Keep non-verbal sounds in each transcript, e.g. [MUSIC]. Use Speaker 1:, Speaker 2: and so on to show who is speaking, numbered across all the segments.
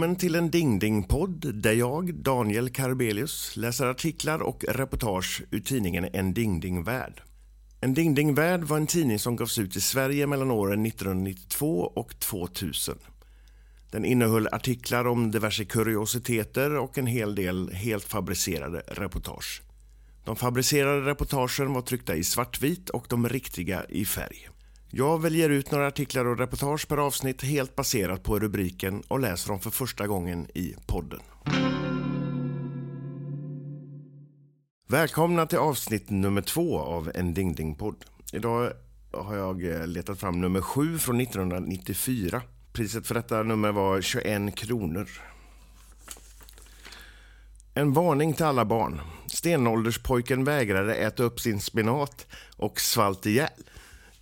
Speaker 1: Välkommen till en Dingdingpodd där jag, Daniel Karbelius, läser artiklar och reportage ur tidningen En Dingdingvärld. En Dingdingvärld var en tidning som gavs ut i Sverige mellan åren 1992 och 2000. Den innehöll artiklar om diverse kuriositeter och en hel del helt fabricerade reportage. De fabricerade reportagen var tryckta i svartvit och de riktiga i färg. Jag väljer ut några artiklar och reportage per avsnitt helt baserat på rubriken och läser dem för första gången i podden. Välkomna till avsnitt nummer två av En Ding Ding-podd. Idag har jag eh, letat fram nummer sju från 1994. Priset för detta nummer var 21 kronor. En varning till alla barn. Stenålderspojken vägrade äta upp sin spenat och svalt ihjäl.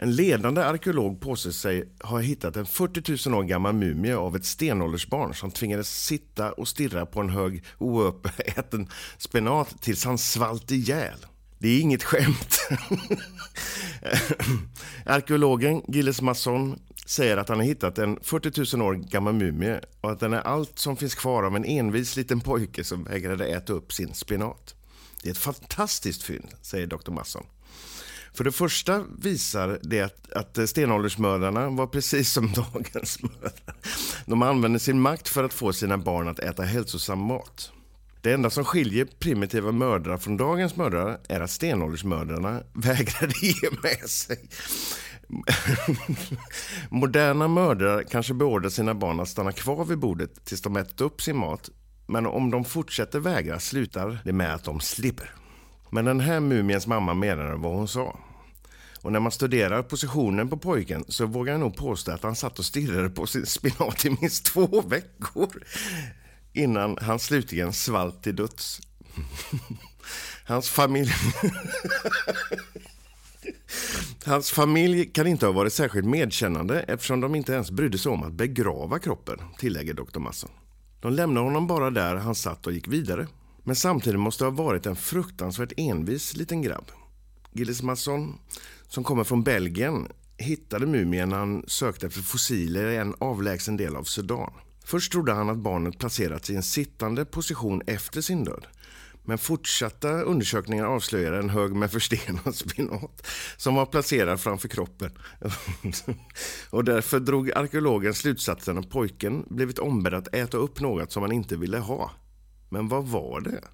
Speaker 1: En ledande arkeolog påstår sig ha hittat en 40 000 år gammal mumie av ett stenåldersbarn som tvingades sitta och stirra på en hög ouppäten [LAUGHS] spenat tills han svalt ihjäl. Det är inget skämt. [LAUGHS] Arkeologen Gilles Masson säger att han har hittat en 40 000 år gammal mumie och att den är allt som finns kvar av en envis liten pojke som vägrade äta upp sin spenat. Det är ett fantastiskt fynd, säger Dr. Masson. För det första visar det att, att stenåldersmördarna var precis som [LAUGHS] dagens mördare. De använde sin makt för att få sina barn att äta hälsosam mat. Det enda som skiljer primitiva mördare från dagens mördare är att stenåldersmördarna [LAUGHS] vägrade ge med sig. [LAUGHS] Moderna mördare kanske beordrar sina barn att stanna kvar vid bordet tills de ätit upp sin mat. Men om de fortsätter vägra slutar det med att de slipper. Men den här mumiens mamma menade vad hon sa. Och när man studerar positionen på pojken så vågar jag nog påstå att han satt och stirrade på sin spinat i minst två veckor innan han slutligen svalt till döds. [LAUGHS] Hans familj... [LAUGHS] Hans familj kan inte ha varit särskilt medkännande eftersom de inte ens brydde sig om att begrava kroppen, tillägger doktor Masson. De lämnade honom bara där han satt och gick vidare. Men samtidigt måste det ha varit en fruktansvärt envis liten grabb. Gilles Masson, som kommer från Belgien, hittade mumien när han sökte efter fossiler i en avlägsen del av Sudan. Först trodde han att barnet placerats i en sittande position efter sin död. Men fortsatta undersökningar avslöjade en hög med förstenad spinat som var placerad framför kroppen. [LAUGHS] och därför drog arkeologen slutsatsen att pojken blivit ombedd att äta upp något som han inte ville ha. Men vad var det?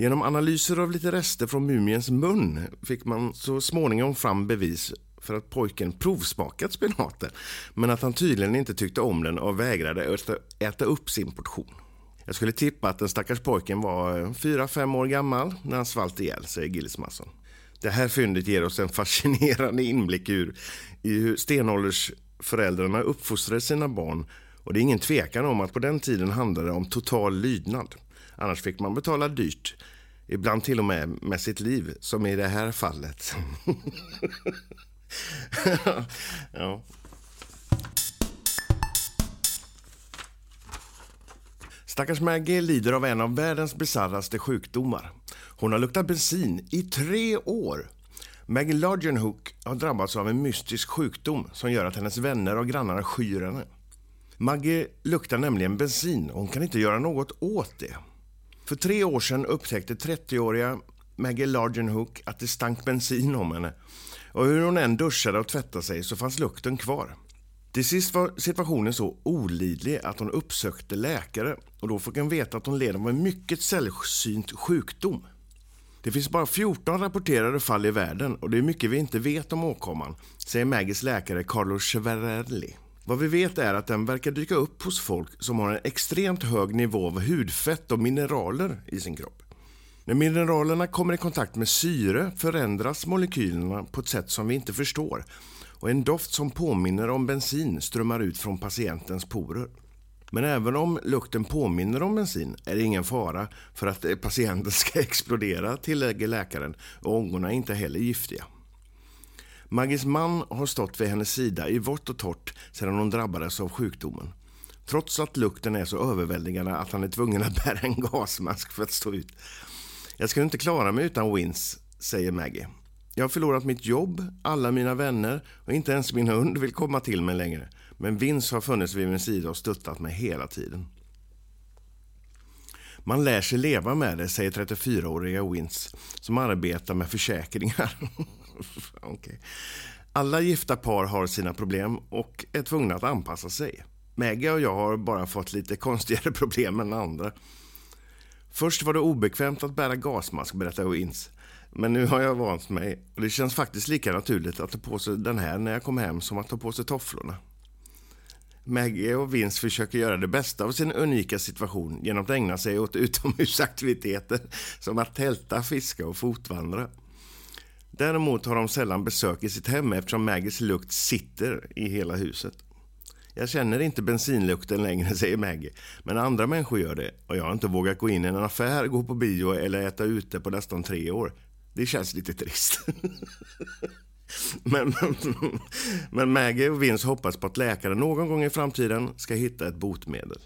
Speaker 1: Genom analyser av lite rester från mumiens mun fick man så småningom fram bevis för att pojken provsmakat spenaten men att han tydligen inte tyckte om den och vägrade äta upp sin portion. Jag skulle tippa att den stackars pojken var 4-5 år gammal när han svalt ihjäl, säger Gilles Masson. Det här fyndet ger oss en fascinerande inblick ur, i hur stenåldersföräldrarna uppfostrade sina barn och det är ingen tvekan om att på den tiden handlade det om total lydnad. Annars fick man betala dyrt. Ibland till och med med sitt liv, som i det här fallet. [LAUGHS] ja. Stackars Maggie lider av en av världens bisarraste sjukdomar. Hon har luktat bensin i tre år. Maggie Largenhook har drabbats av en mystisk sjukdom som gör att hennes vänner och grannar skyr henne. Maggie luktar nämligen bensin och hon kan inte göra något åt det. För tre år sedan upptäckte 30-åriga Maggie Largenhook att det stank bensin om henne. Och hur hon än duschade och tvättade sig så fanns lukten kvar. Till sist var situationen så olidlig att hon uppsökte läkare och då fick hon veta att hon led av en mycket sällsynt sjukdom. Det finns bara 14 rapporterade fall i världen och det är mycket vi inte vet om åkomman, säger Maggies läkare Carlo Cheverelli. Vad vi vet är att den verkar dyka upp hos folk som har en extremt hög nivå av hudfett och mineraler i sin kropp. När mineralerna kommer i kontakt med syre förändras molekylerna på ett sätt som vi inte förstår och en doft som påminner om bensin strömmar ut från patientens porer. Men även om lukten påminner om bensin är det ingen fara för att eh, patienten ska [LAUGHS] explodera, tillägger läkaren och ångorna är inte heller giftiga. Maggis man har stått vid hennes sida i vått och torrt sedan hon drabbades av sjukdomen. Trots att lukten är så överväldigande att han är tvungen att [LAUGHS] bära en gasmask för att stå ut. Jag skulle inte klara mig utan Wins, säger Maggie. Jag har förlorat mitt jobb, alla mina vänner och inte ens min hund vill komma till mig längre. Men Vince har funnits vid min sida och stöttat mig hela tiden. Man lär sig leva med det, säger 34-åriga Wins, som arbetar med försäkringar. [LAUGHS] [LAUGHS] okay. Alla gifta par har sina problem och är tvungna att anpassa sig. Maggie och jag har bara fått lite konstigare [LAUGHS] problem än andra. Först var det obekvämt att bära gasmask, berättar Wins. Men nu har jag vant mig och det känns faktiskt lika naturligt att ta på sig den här när jag kommer hem som att ta på sig tofflorna. Maggie och Vince försöker göra det bästa av sin unika situation genom att ägna sig åt [LAUGHS] utomhusaktiviteter som att tälta, fiska och fotvandra. Däremot har de sällan besök i sitt hem eftersom Maggies lukt sitter i hela huset. Jag känner inte bensinlukten längre, [LAUGHS] säger Maggie. Men andra människor gör det och jag har inte vågat gå in i en affär, gå på bio eller äta ute på nästan tre år. Det känns lite trist. [LAUGHS] men, men, men Maggie och Vince hoppas på att läkaren någon gång i framtiden ska hitta ett botemedel.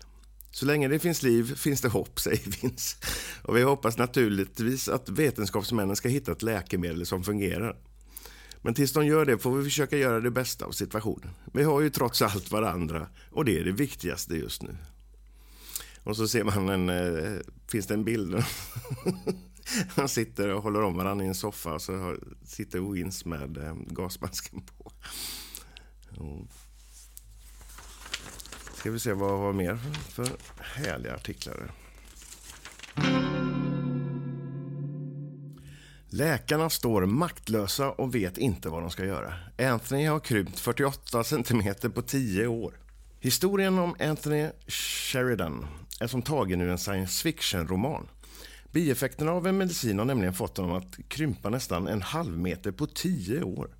Speaker 1: Så länge det finns liv finns det hopp, [LAUGHS] säger Vince. Och vi hoppas naturligtvis att vetenskapsmännen ska hitta ett läkemedel som fungerar. Men tills de gör det får vi försöka göra det bästa av situationen. Vi har ju trots allt varandra och det är det viktigaste just nu. Och så ser man en, eh, finns det en bild [LAUGHS] Han sitter och håller om varandra i en soffa och så sitter Wins med eh, gasmasken på. Och Ska vi se vad vi har mer för härliga artiklar. Läkarna står maktlösa och vet inte vad de ska göra. Anthony har krympt 48 centimeter på 10 år. Historien om Anthony Sheridan är som tagen ur en science fiction-roman. Bieffekterna av en medicin har nämligen fått honom att krympa nästan en halv meter på 10 år.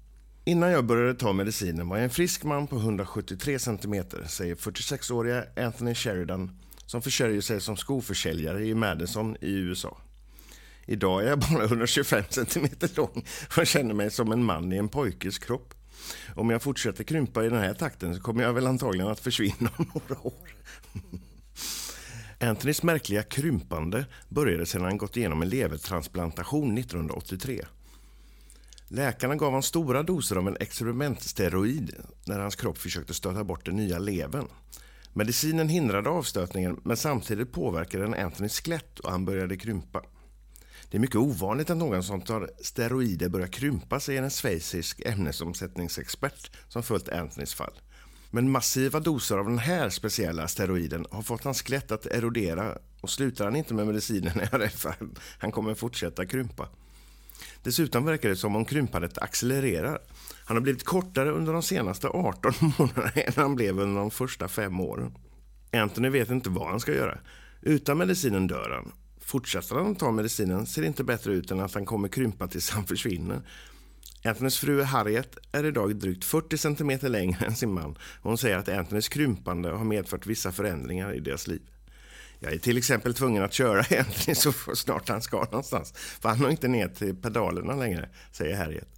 Speaker 1: Innan jag började ta medicinen var jag en frisk man på 173 centimeter, säger 46-åriga Anthony Sheridan som försörjer sig som skoförsäljare i Madison i USA. Idag är jag bara 125 cm lång och känner mig som en man i en pojkes kropp. Om jag fortsätter krympa i den här takten så kommer jag väl antagligen att försvinna om några år. [LAUGHS] Anthonys märkliga krympande började sedan han gått igenom en levertransplantation 1983. Läkarna gav honom stora doser av en experimentsteroid när hans kropp försökte stöta bort den nya levern. Medicinen hindrade avstötningen men samtidigt påverkade den Anthonys skelett och han började krympa. Det är mycket ovanligt att någon som tar steroider börjar krympa, säger en schweizisk ämnesomsättningsexpert som följt Anthonys fall. Men massiva doser av den här speciella steroiden har fått hans skelett att erodera och slutar han inte med medicinen [LAUGHS] är jag rädd för han kommer fortsätta krympa. Dessutom verkar det som om krympandet accelererar. Han har blivit kortare under de senaste 18 [LAUGHS] månaderna än han blev under de första fem åren. Anthony vet inte vad han ska göra. Utan medicinen dör han Fortsätter han att ta medicinen ser det inte bättre ut än att han kommer krympa tills han försvinner. Anthonys fru Harriet är idag drygt 40 cm längre än sin man och hon säger att Anthonys krympande har medfört vissa förändringar i deras liv. Jag är till exempel tvungen att köra [LAUGHS] egentligen så snart han ska någonstans för han har inte ner till pedalerna längre, säger Harriet.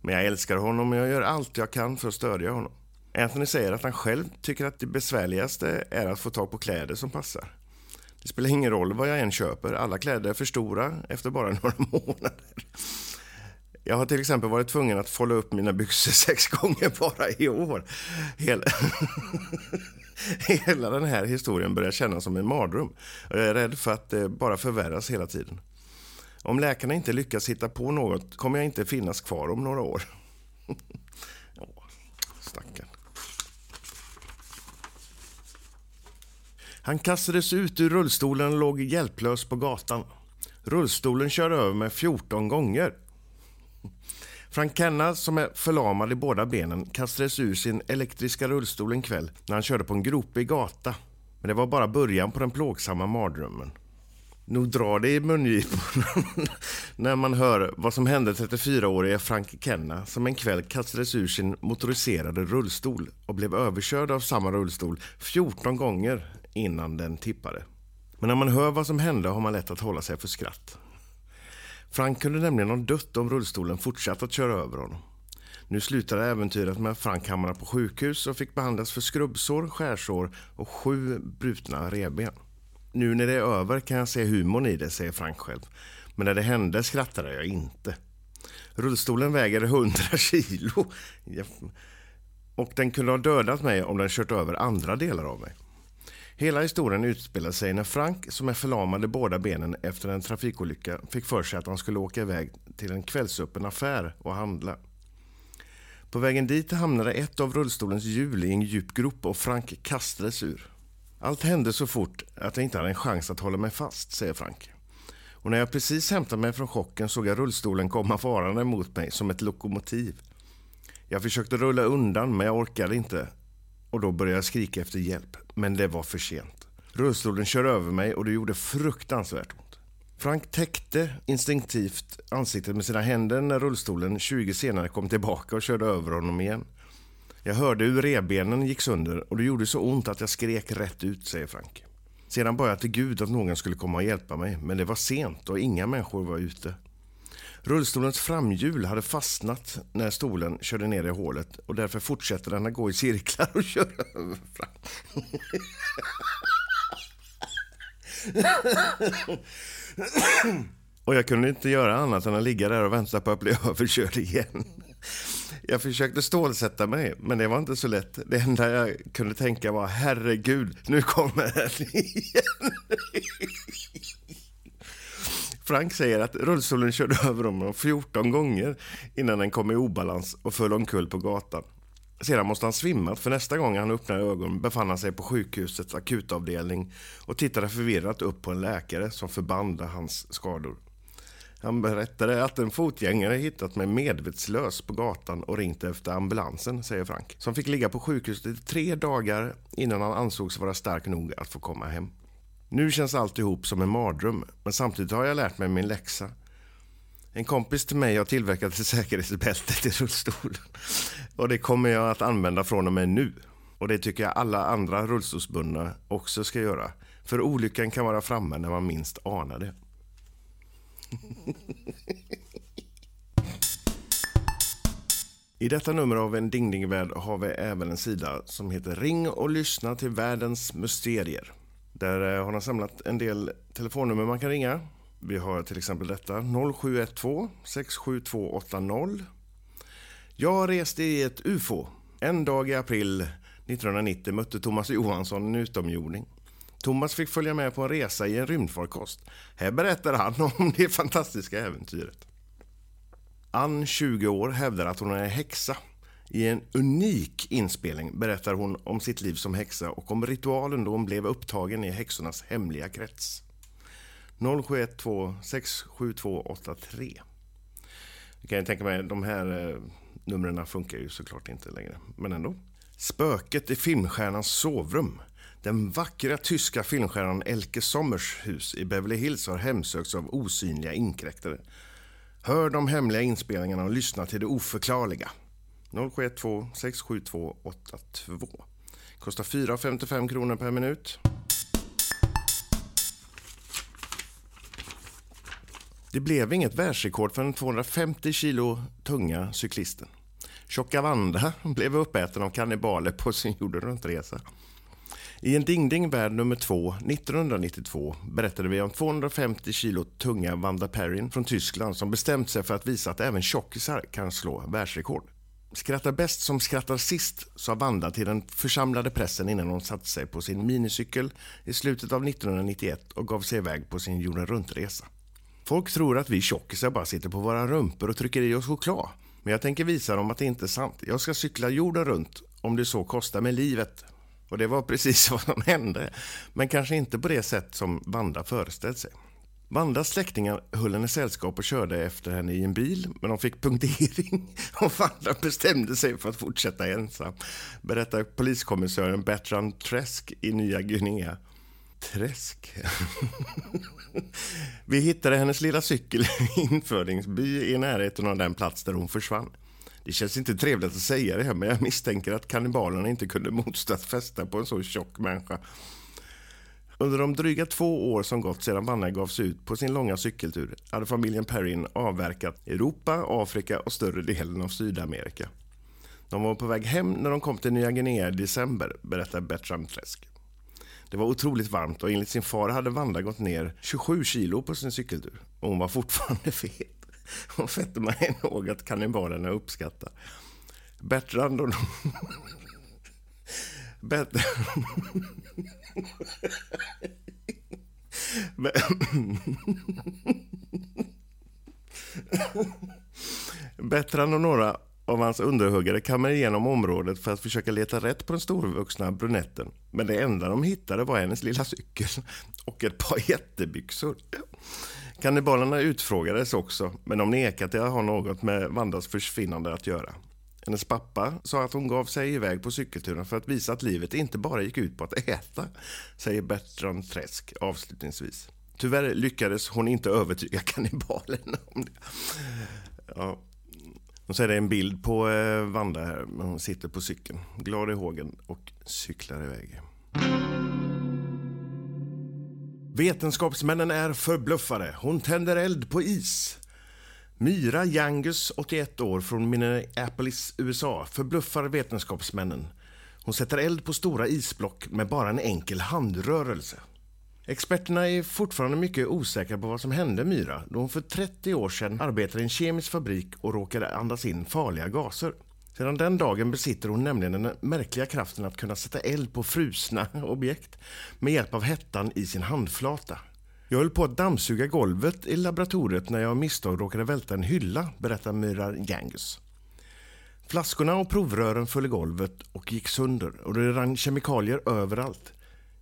Speaker 1: Men jag älskar honom och jag gör allt jag kan för att stödja honom. Anthony säger att han själv tycker att det besvärligaste är att få tag på kläder som passar. Det spelar ingen roll vad jag än köper. Alla kläder är för stora efter bara [LAUGHS] några månader. Jag har till exempel varit tvungen att fålla upp mina byxor [LAUGHS] sex gånger bara i år. Hela, [LAUGHS] Hela den här historien börjar kännas som en mardröm. och Jag är rädd för att det bara förvärras hela tiden. Om läkarna inte lyckas hitta på något kommer jag inte finnas kvar om några år. [LAUGHS] stackarn. Han kastades ut ur rullstolen och låg hjälplös på gatan. Rullstolen körde över mig 14 gånger. Frank Kenna, som är förlamad i båda benen, kastades ur sin elektriska rullstol en kväll när han körde på en gropig gata. Men det var bara början på den plågsamma mardrömmen. Nog drar det i mungiporna [LAUGHS] när man hör vad som hände 34-årige Frank Kenna som en kväll kastades ur sin motoriserade rullstol och blev överkörd av samma rullstol 14 gånger innan den tippade. Men när man hör vad som hände har man lätt att hålla sig för skratt. Frank kunde nämligen ha dött om rullstolen fortsatt att köra över honom. Nu slutade äventyret med att Frank hamnade på sjukhus och fick behandlas för skrubbsår, skärsår och sju brutna revben. Nu när det är över kan jag se humorn i det, säger Frank själv. Men när det hände skrattade jag inte. Rullstolen väger 100 kilo. och den kunde ha dödat mig om den kört över andra delar av mig. Hela historien utspelar sig när Frank, som är förlamad i båda benen efter en trafikolycka, fick för sig att han skulle åka iväg till en kvällsöppen affär och handla. På vägen dit hamnade ett av rullstolens hjul i en djup grop och Frank kastades ur. Allt hände så fort att jag inte hade en chans att hålla mig fast, säger Frank. Och när jag precis hämtat mig från chocken såg jag rullstolen komma farande mot mig som ett lokomotiv. Jag försökte rulla undan men jag orkade inte och då började jag skrika efter hjälp. Men det var för sent. Rullstolen körde över mig och det gjorde fruktansvärt ont. Frank täckte instinktivt ansiktet med sina händer när rullstolen 20 senare kom tillbaka och körde över honom igen. Jag hörde hur revbenen gick sönder och det gjorde så ont att jag skrek rätt ut, säger Frank. Sedan bad jag till Gud att någon skulle komma och hjälpa mig, men det var sent och inga människor var ute. Rullstolens framhjul hade fastnat när stolen körde ner i hålet och därför fortsätter den att gå i cirklar och [LAUGHS] köra över fram. och jag kunde inte göra annat än att ligga där och vänta på att bli [LAUGHS] överkörd igen. Jag försökte stålsätta mig, men det var inte så lätt. Det enda jag kunde tänka var herregud, nu kommer den [LAUGHS] igen. Frank säger att rullstolen körde över honom 14 gånger innan den kom i obalans och föll omkull på gatan. Sedan måste han svimmat för nästa gång han öppnade ögonen befann han sig på sjukhusets akutavdelning och tittade förvirrat upp på en läkare som förband hans skador. Han berättade att en fotgängare hittat mig medvetslös på gatan och ringt efter ambulansen, säger Frank. Som fick ligga på sjukhuset i tre dagar innan han ansågs vara stark nog att få komma hem. Nu känns alltihop som en mardröm, men samtidigt har jag lärt mig min läxa. En kompis till mig har tillverkat ett säkerhetsbälte till rullstolen. Och det kommer jag att använda från och med nu. Och det tycker jag alla andra rullstolsbundna också ska göra. För olyckan kan vara framme när man minst anar det. [LAUGHS] I detta nummer av En Ding Ding Värld har vi även en sida som heter Ring och lyssna till världens mysterier. Där eh, har han samlat en del telefonnummer man kan ringa. Vi har till exempel detta 0712 67280. Jag reste i ett UFO. En dag i april 1990 mötte Thomas Johansson en utomjording. Thomas fick följa med på en resa i en rymdfarkost. Här berättar han [LAUGHS] om det fantastiska äventyret. Ann, 20 år, hävdar att hon är häxa. I en unik inspelning berättar hon om sitt liv som häxa och om ritualen då hon blev upptagen i häxornas hemliga krets. 0712 67283. Jag kan tänka mig, de här eh, numren funkar ju såklart inte längre, men ändå. Spöket i filmstjärnans sovrum. Den vackra tyska filmstjärnan Elke Sommers hus i Beverly Hills har hemsökts av osynliga inkräktare. Hör de hemliga inspelningarna och lyssna till det oförklarliga. 0712 672 82. Kostar 4,55 kronor per minut. Det blev inget världsrekord för den 250 kilo tunga cyklisten. Tjocka Vanda [LAUGHS] blev uppäten av kannibaler på sin jorden runt-resa. I en Ding Ding Värld nummer två 1992 berättade vi om 250 kilo tunga Vanda Perrin från Tyskland som bestämt sig för att visa att även tjockisar kan slå världsrekord. Skrattar bäst som skrattar sist, sa Vanda till den församlade pressen innan hon satte sig på sin minicykel i slutet av 1991 och gav sig iväg på sin jorden runt-resa. Folk tror att vi tjockisar bara sitter på våra rumpor och trycker i oss choklad. Men jag tänker visa dem att det inte är sant. Jag ska cykla jorden runt om det så kostar mig livet. Och det var precis [LAUGHS] vad som hände. Men kanske inte på det sätt som Vanda föreställt sig. Vandas släktingar höll henne sällskap och körde efter henne i en bil, men de fick punktering [LAUGHS] och Vanda bestämde sig för att fortsätta ensam, berättar poliskommissören Bertrand Träsk i Nya Guinea. Träsk? [LAUGHS] Vi hittade hennes lilla cykel [LAUGHS] i införingsby i närheten av den plats där hon försvann. Det känns inte trevligt att säga det, men jag misstänker att kannibalerna inte kunde motstå att fästa på en så tjock människa. Under de dryga två år som gått sedan Vanna gav sig ut på sin långa cykeltur hade familjen Perrin avverkat Europa, Afrika och större delen av Sydamerika. De var på väg hem när de kom till Nya Guinea i december, berättar Bertrand Träsk. Det var otroligt varmt och enligt sin far hade Vanda gått ner 27 kilo på sin cykeltur och hon var fortfarande [LAUGHS] fet. Och fetma är något kannibalerna uppskattar. Bertrand och de, [LAUGHS] Bättre... Bättre och några av hans underhuggare kammade igenom området för att försöka leta rätt på den storvuxna brunetten. Men det enda de hittade var hennes lilla cykel och ett par jättebyxor. Kannibalerna utfrågades också, men de nekade till att ha något med Vandas försvinnande att göra. Hennes pappa sa att hon gav sig iväg på cykelturen för att visa att livet inte bara gick ut på att äta, säger Bertrand Träsk avslutningsvis. Tyvärr lyckades hon inte övertyga kannibalerna om det. Ja. Och så är det en bild på eh, Vanda här. Hon sitter på cykeln, glad i hågen och cyklar iväg. Vetenskapsmännen är förbluffade. Hon tänder eld på is. Myra Youngus, 81 år, från Minneapolis, USA, förbluffar vetenskapsmännen. Hon sätter eld på stora isblock med bara en enkel handrörelse. Experterna är fortfarande mycket osäkra på vad som hände Myra då hon för 30 år sedan arbetade i en kemisk fabrik och råkade andas in farliga gaser. Sedan den dagen besitter hon nämligen den märkliga kraften att kunna sätta eld på frusna [LAUGHS] objekt med hjälp av hettan i sin handflata. Jag höll på att dammsuga golvet i laboratoriet när jag av misstag råkade välta en hylla, berättar Myra Jangus. Flaskorna och provrören föll i golvet och gick sönder och det rann kemikalier överallt.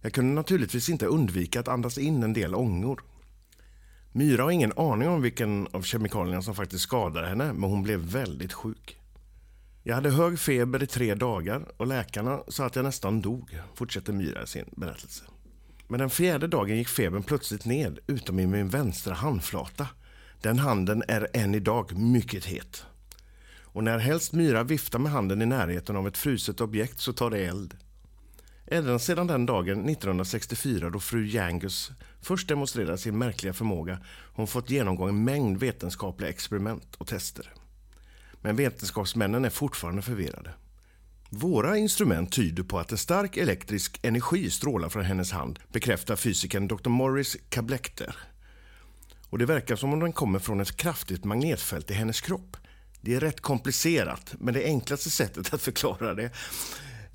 Speaker 1: Jag kunde naturligtvis inte undvika att andas in en del ångor. Myra har ingen aning om vilken av kemikalierna som faktiskt skadade henne, men hon blev väldigt sjuk. Jag hade hög feber i tre dagar och läkarna sa att jag nästan dog, fortsätter Myra sin berättelse. Men den fjärde dagen gick febern plötsligt ned, utom i min vänstra handflata. Den handen är än idag mycket het. Och när helst Myra viftar med handen i närheten av ett fruset objekt så tar det eld. Även sedan den dagen 1964 då fru Jangus först demonstrerade sin märkliga förmåga har hon fått genomgå en mängd vetenskapliga experiment och tester. Men vetenskapsmännen är fortfarande förvirrade. Våra instrument tyder på att en stark elektrisk energi strålar från hennes hand, bekräftar fysikern Dr. Morris kablekter. Och det verkar som om den kommer från ett kraftigt magnetfält i hennes kropp. Det är rätt komplicerat, men det enklaste sättet att förklara det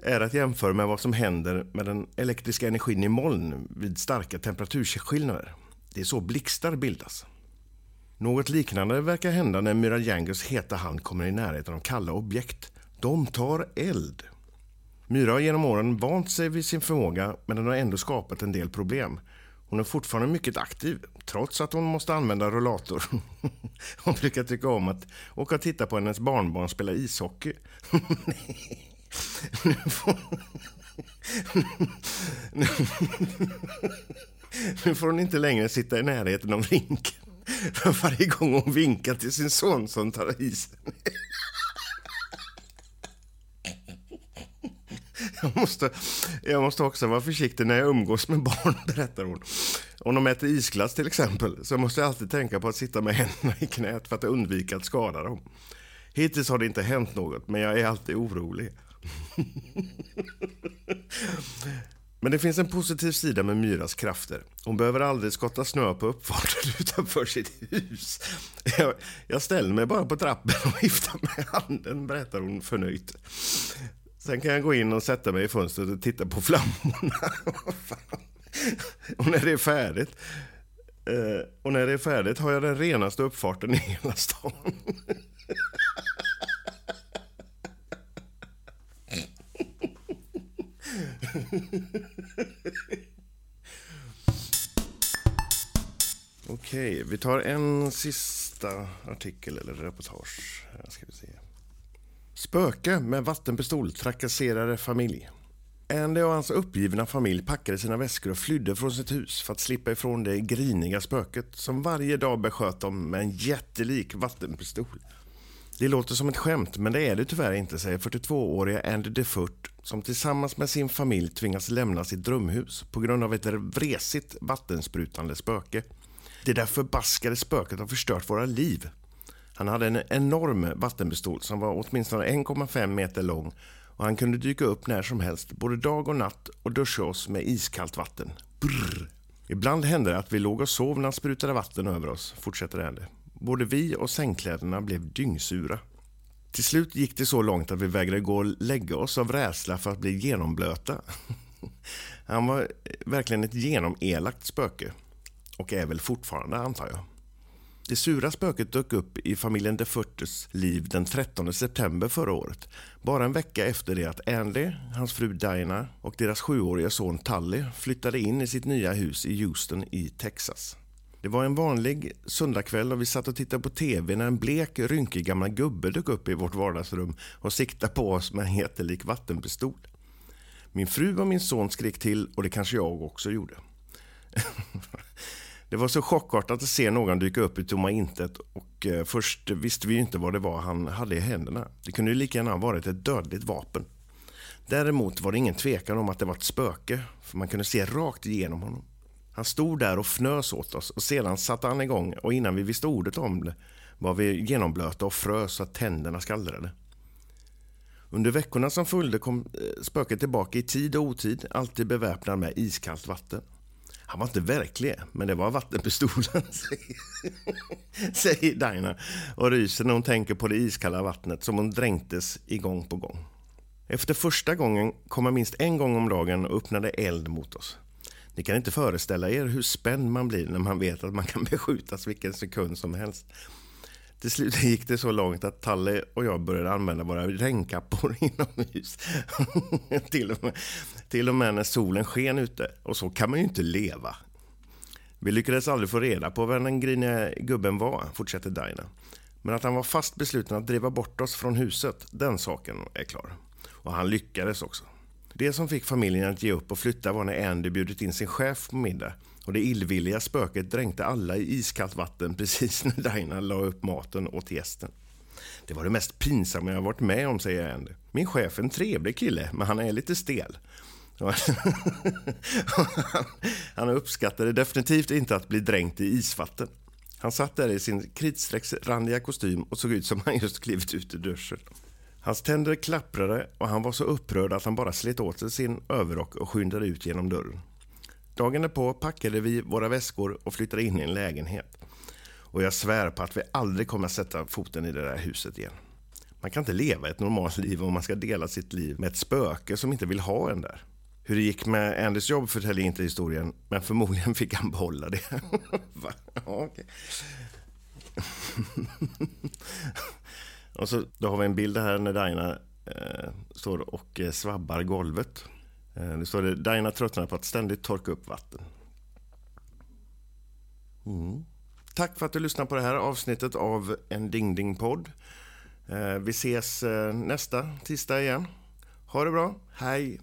Speaker 1: är att jämföra med vad som händer med den elektriska energin i moln vid starka temperaturskillnader. Det är så blixtar bildas. Något liknande verkar hända när Myra Jangers heta hand kommer i närheten av kalla objekt. De tar eld. Myra har genom åren vant sig vid sin förmåga men den har ändå skapat en del problem. Hon är fortfarande mycket aktiv, trots att hon måste använda rullator. [LAUGHS] Hon brukar tycka om att åka och titta på hennes barnbarn spela ishockey. [LAUGHS] [LAUGHS] Nu får hon inte längre sitta i närheten av rinken. För varje gång hon vinkar till sin son som tar isen. [LAUGHS] Jag måste, jag måste också vara försiktig när jag umgås med barn, [LAUGHS] berättar hon. Om de äter isglass till exempel, så måste jag alltid tänka på att sitta med [LAUGHS] händerna i knät för att undvika att skada dem. Hittills har det inte hänt något, men jag är alltid orolig. Men det finns en positiv sida med Myras krafter. Hon behöver aldrig skotta snö på uppfarten utanför sitt hus. Jag, jag ställer mig bara på trappen och viftar med handen, berättar hon förnöjt. Sen kan jag gå in och sätta mig i fönstret och titta på [LAUGHS] flammorna. och när det är färdigt eh, och när det är färdigt har jag den renaste uppfarten i hela stan. [LAUGHS] Okej, vi tar en sista artikel eller reportage. Här ska vi se. Spöke med vattenpistol trakasserade familj. Andy och hans uppgivna familj packade sina väskor och flydde från sitt hus för att slippa ifrån det griniga spöket som varje dag besköt dem med en jättelik vattenpistol. Det låter som ett skämt, men det är det tyvärr inte, säger 42-åriga Andy DeFurt som tillsammans med sin familj tvingas lämna sitt drömhus på grund av ett vresigt vattensprutande spöke. Det där förbaskade spöket har förstört våra liv. Han hade en enorm vattenpistol som var åtminstone 1,5 meter lång och han kunde dyka upp när som helst, både dag och natt och duscha oss med iskallt vatten. Brr. Ibland hände det att vi låg och sov när han sprutade vatten över oss, fortsätter Andy. Både vi och sängkläderna blev dyngsura. Till slut gick det så långt att vi vägrade gå och lägga oss av rädsla för att bli genomblöta. [LAUGHS] Han var verkligen ett genomelakt spöke. Och är väl fortfarande, antar jag. Det sura spöket dök upp i familjen de Furtes liv den 13 september förra året. Bara en vecka efter det att Andy, hans fru Dina och deras sjuåriga son Tully flyttade in i sitt nya hus i Houston i Texas. Det var en vanlig söndagkväll och vi satt och tittade på TV när en blek, rynkig gammal gubbe dök upp i vårt vardagsrum och siktade på oss med en jättelik vattenpistol. Min fru och min son skrek till och det kanske jag också gjorde. [LAUGHS] Det var så chockartat att se någon dyka upp i tomma intet och eh, först visste vi inte vad det var han hade i händerna. Det kunde ju lika gärna ha varit ett dödligt vapen. Däremot var det ingen tvekan om att det var ett spöke, för man kunde se rakt igenom honom. Han stod där och fnös åt oss och sedan satte han igång och innan vi visste ordet om det var vi genomblöta och frös så att tänderna skallrade. Under veckorna som följde kom eh, spöket tillbaka i tid och otid, alltid beväpnad med iskallt vatten. Han var inte verklig, men det var vattenpistolen, [LAUGHS] säger Dinah och ryser när hon tänker på det iskalla vattnet som hon dränktes i gång på gång. Efter första gången kom han minst en gång om dagen och öppnade eld mot oss. Ni kan inte föreställa er hur spänd man blir när man vet att man kan [LAUGHS] beskjutas vilken sekund som helst. Till slut gick det så långt att Talle och jag började använda våra regnkappor [LAUGHS] inomhus. till, och med, till och med när solen sken ute. Och så kan man ju inte leva. Vi lyckades aldrig få reda på vem den griniga gubben var, fortsätter Dinah. Men att han var fast besluten att driva bort oss från huset, den saken är klar. Och han lyckades också. Det som fick familjen att ge upp och flytta var när Andy bjudit in sin chef på middag och det illvilliga spöket dränkte alla i iskallt vatten precis [LAUGHS] när Dinah la upp maten åt gästen. Det var det mest pinsamma jag varit med om, säger Andy. Min chef är en trevlig kille, men han är lite stel. [LAUGHS] han uppskattade definitivt inte att bli dränkt i isvatten. Han satt där i sin kritstrecksrandiga kostym och såg ut som han just klivit ut ur duschen. Hans tänder klapprade och han var så upprörd att han bara slet åt sig sin överrock och skyndade ut genom dörren. Dagen därpå packade vi våra väskor och flyttade in i en lägenhet. Och jag svär på att vi aldrig kommer att sätta foten i det där huset igen. Man kan inte leva ett normalt liv om man ska dela sitt liv med ett spöke som inte vill ha en där. Hur det gick med Andys jobb förtäljer inte historien, men förmodligen fick han behålla det. [LAUGHS] okay. [LAUGHS] och så, då har vi en bild här när Daina eh, står och eh, svabbar golvet. Eh, nu står det Daina tröttnar på att ständigt torka upp vatten. Mm. Tack för att du lyssnade på det här avsnittet av en Ding Ding podd. Eh, vi ses eh, nästa tisdag igen. Ha det bra. Hej!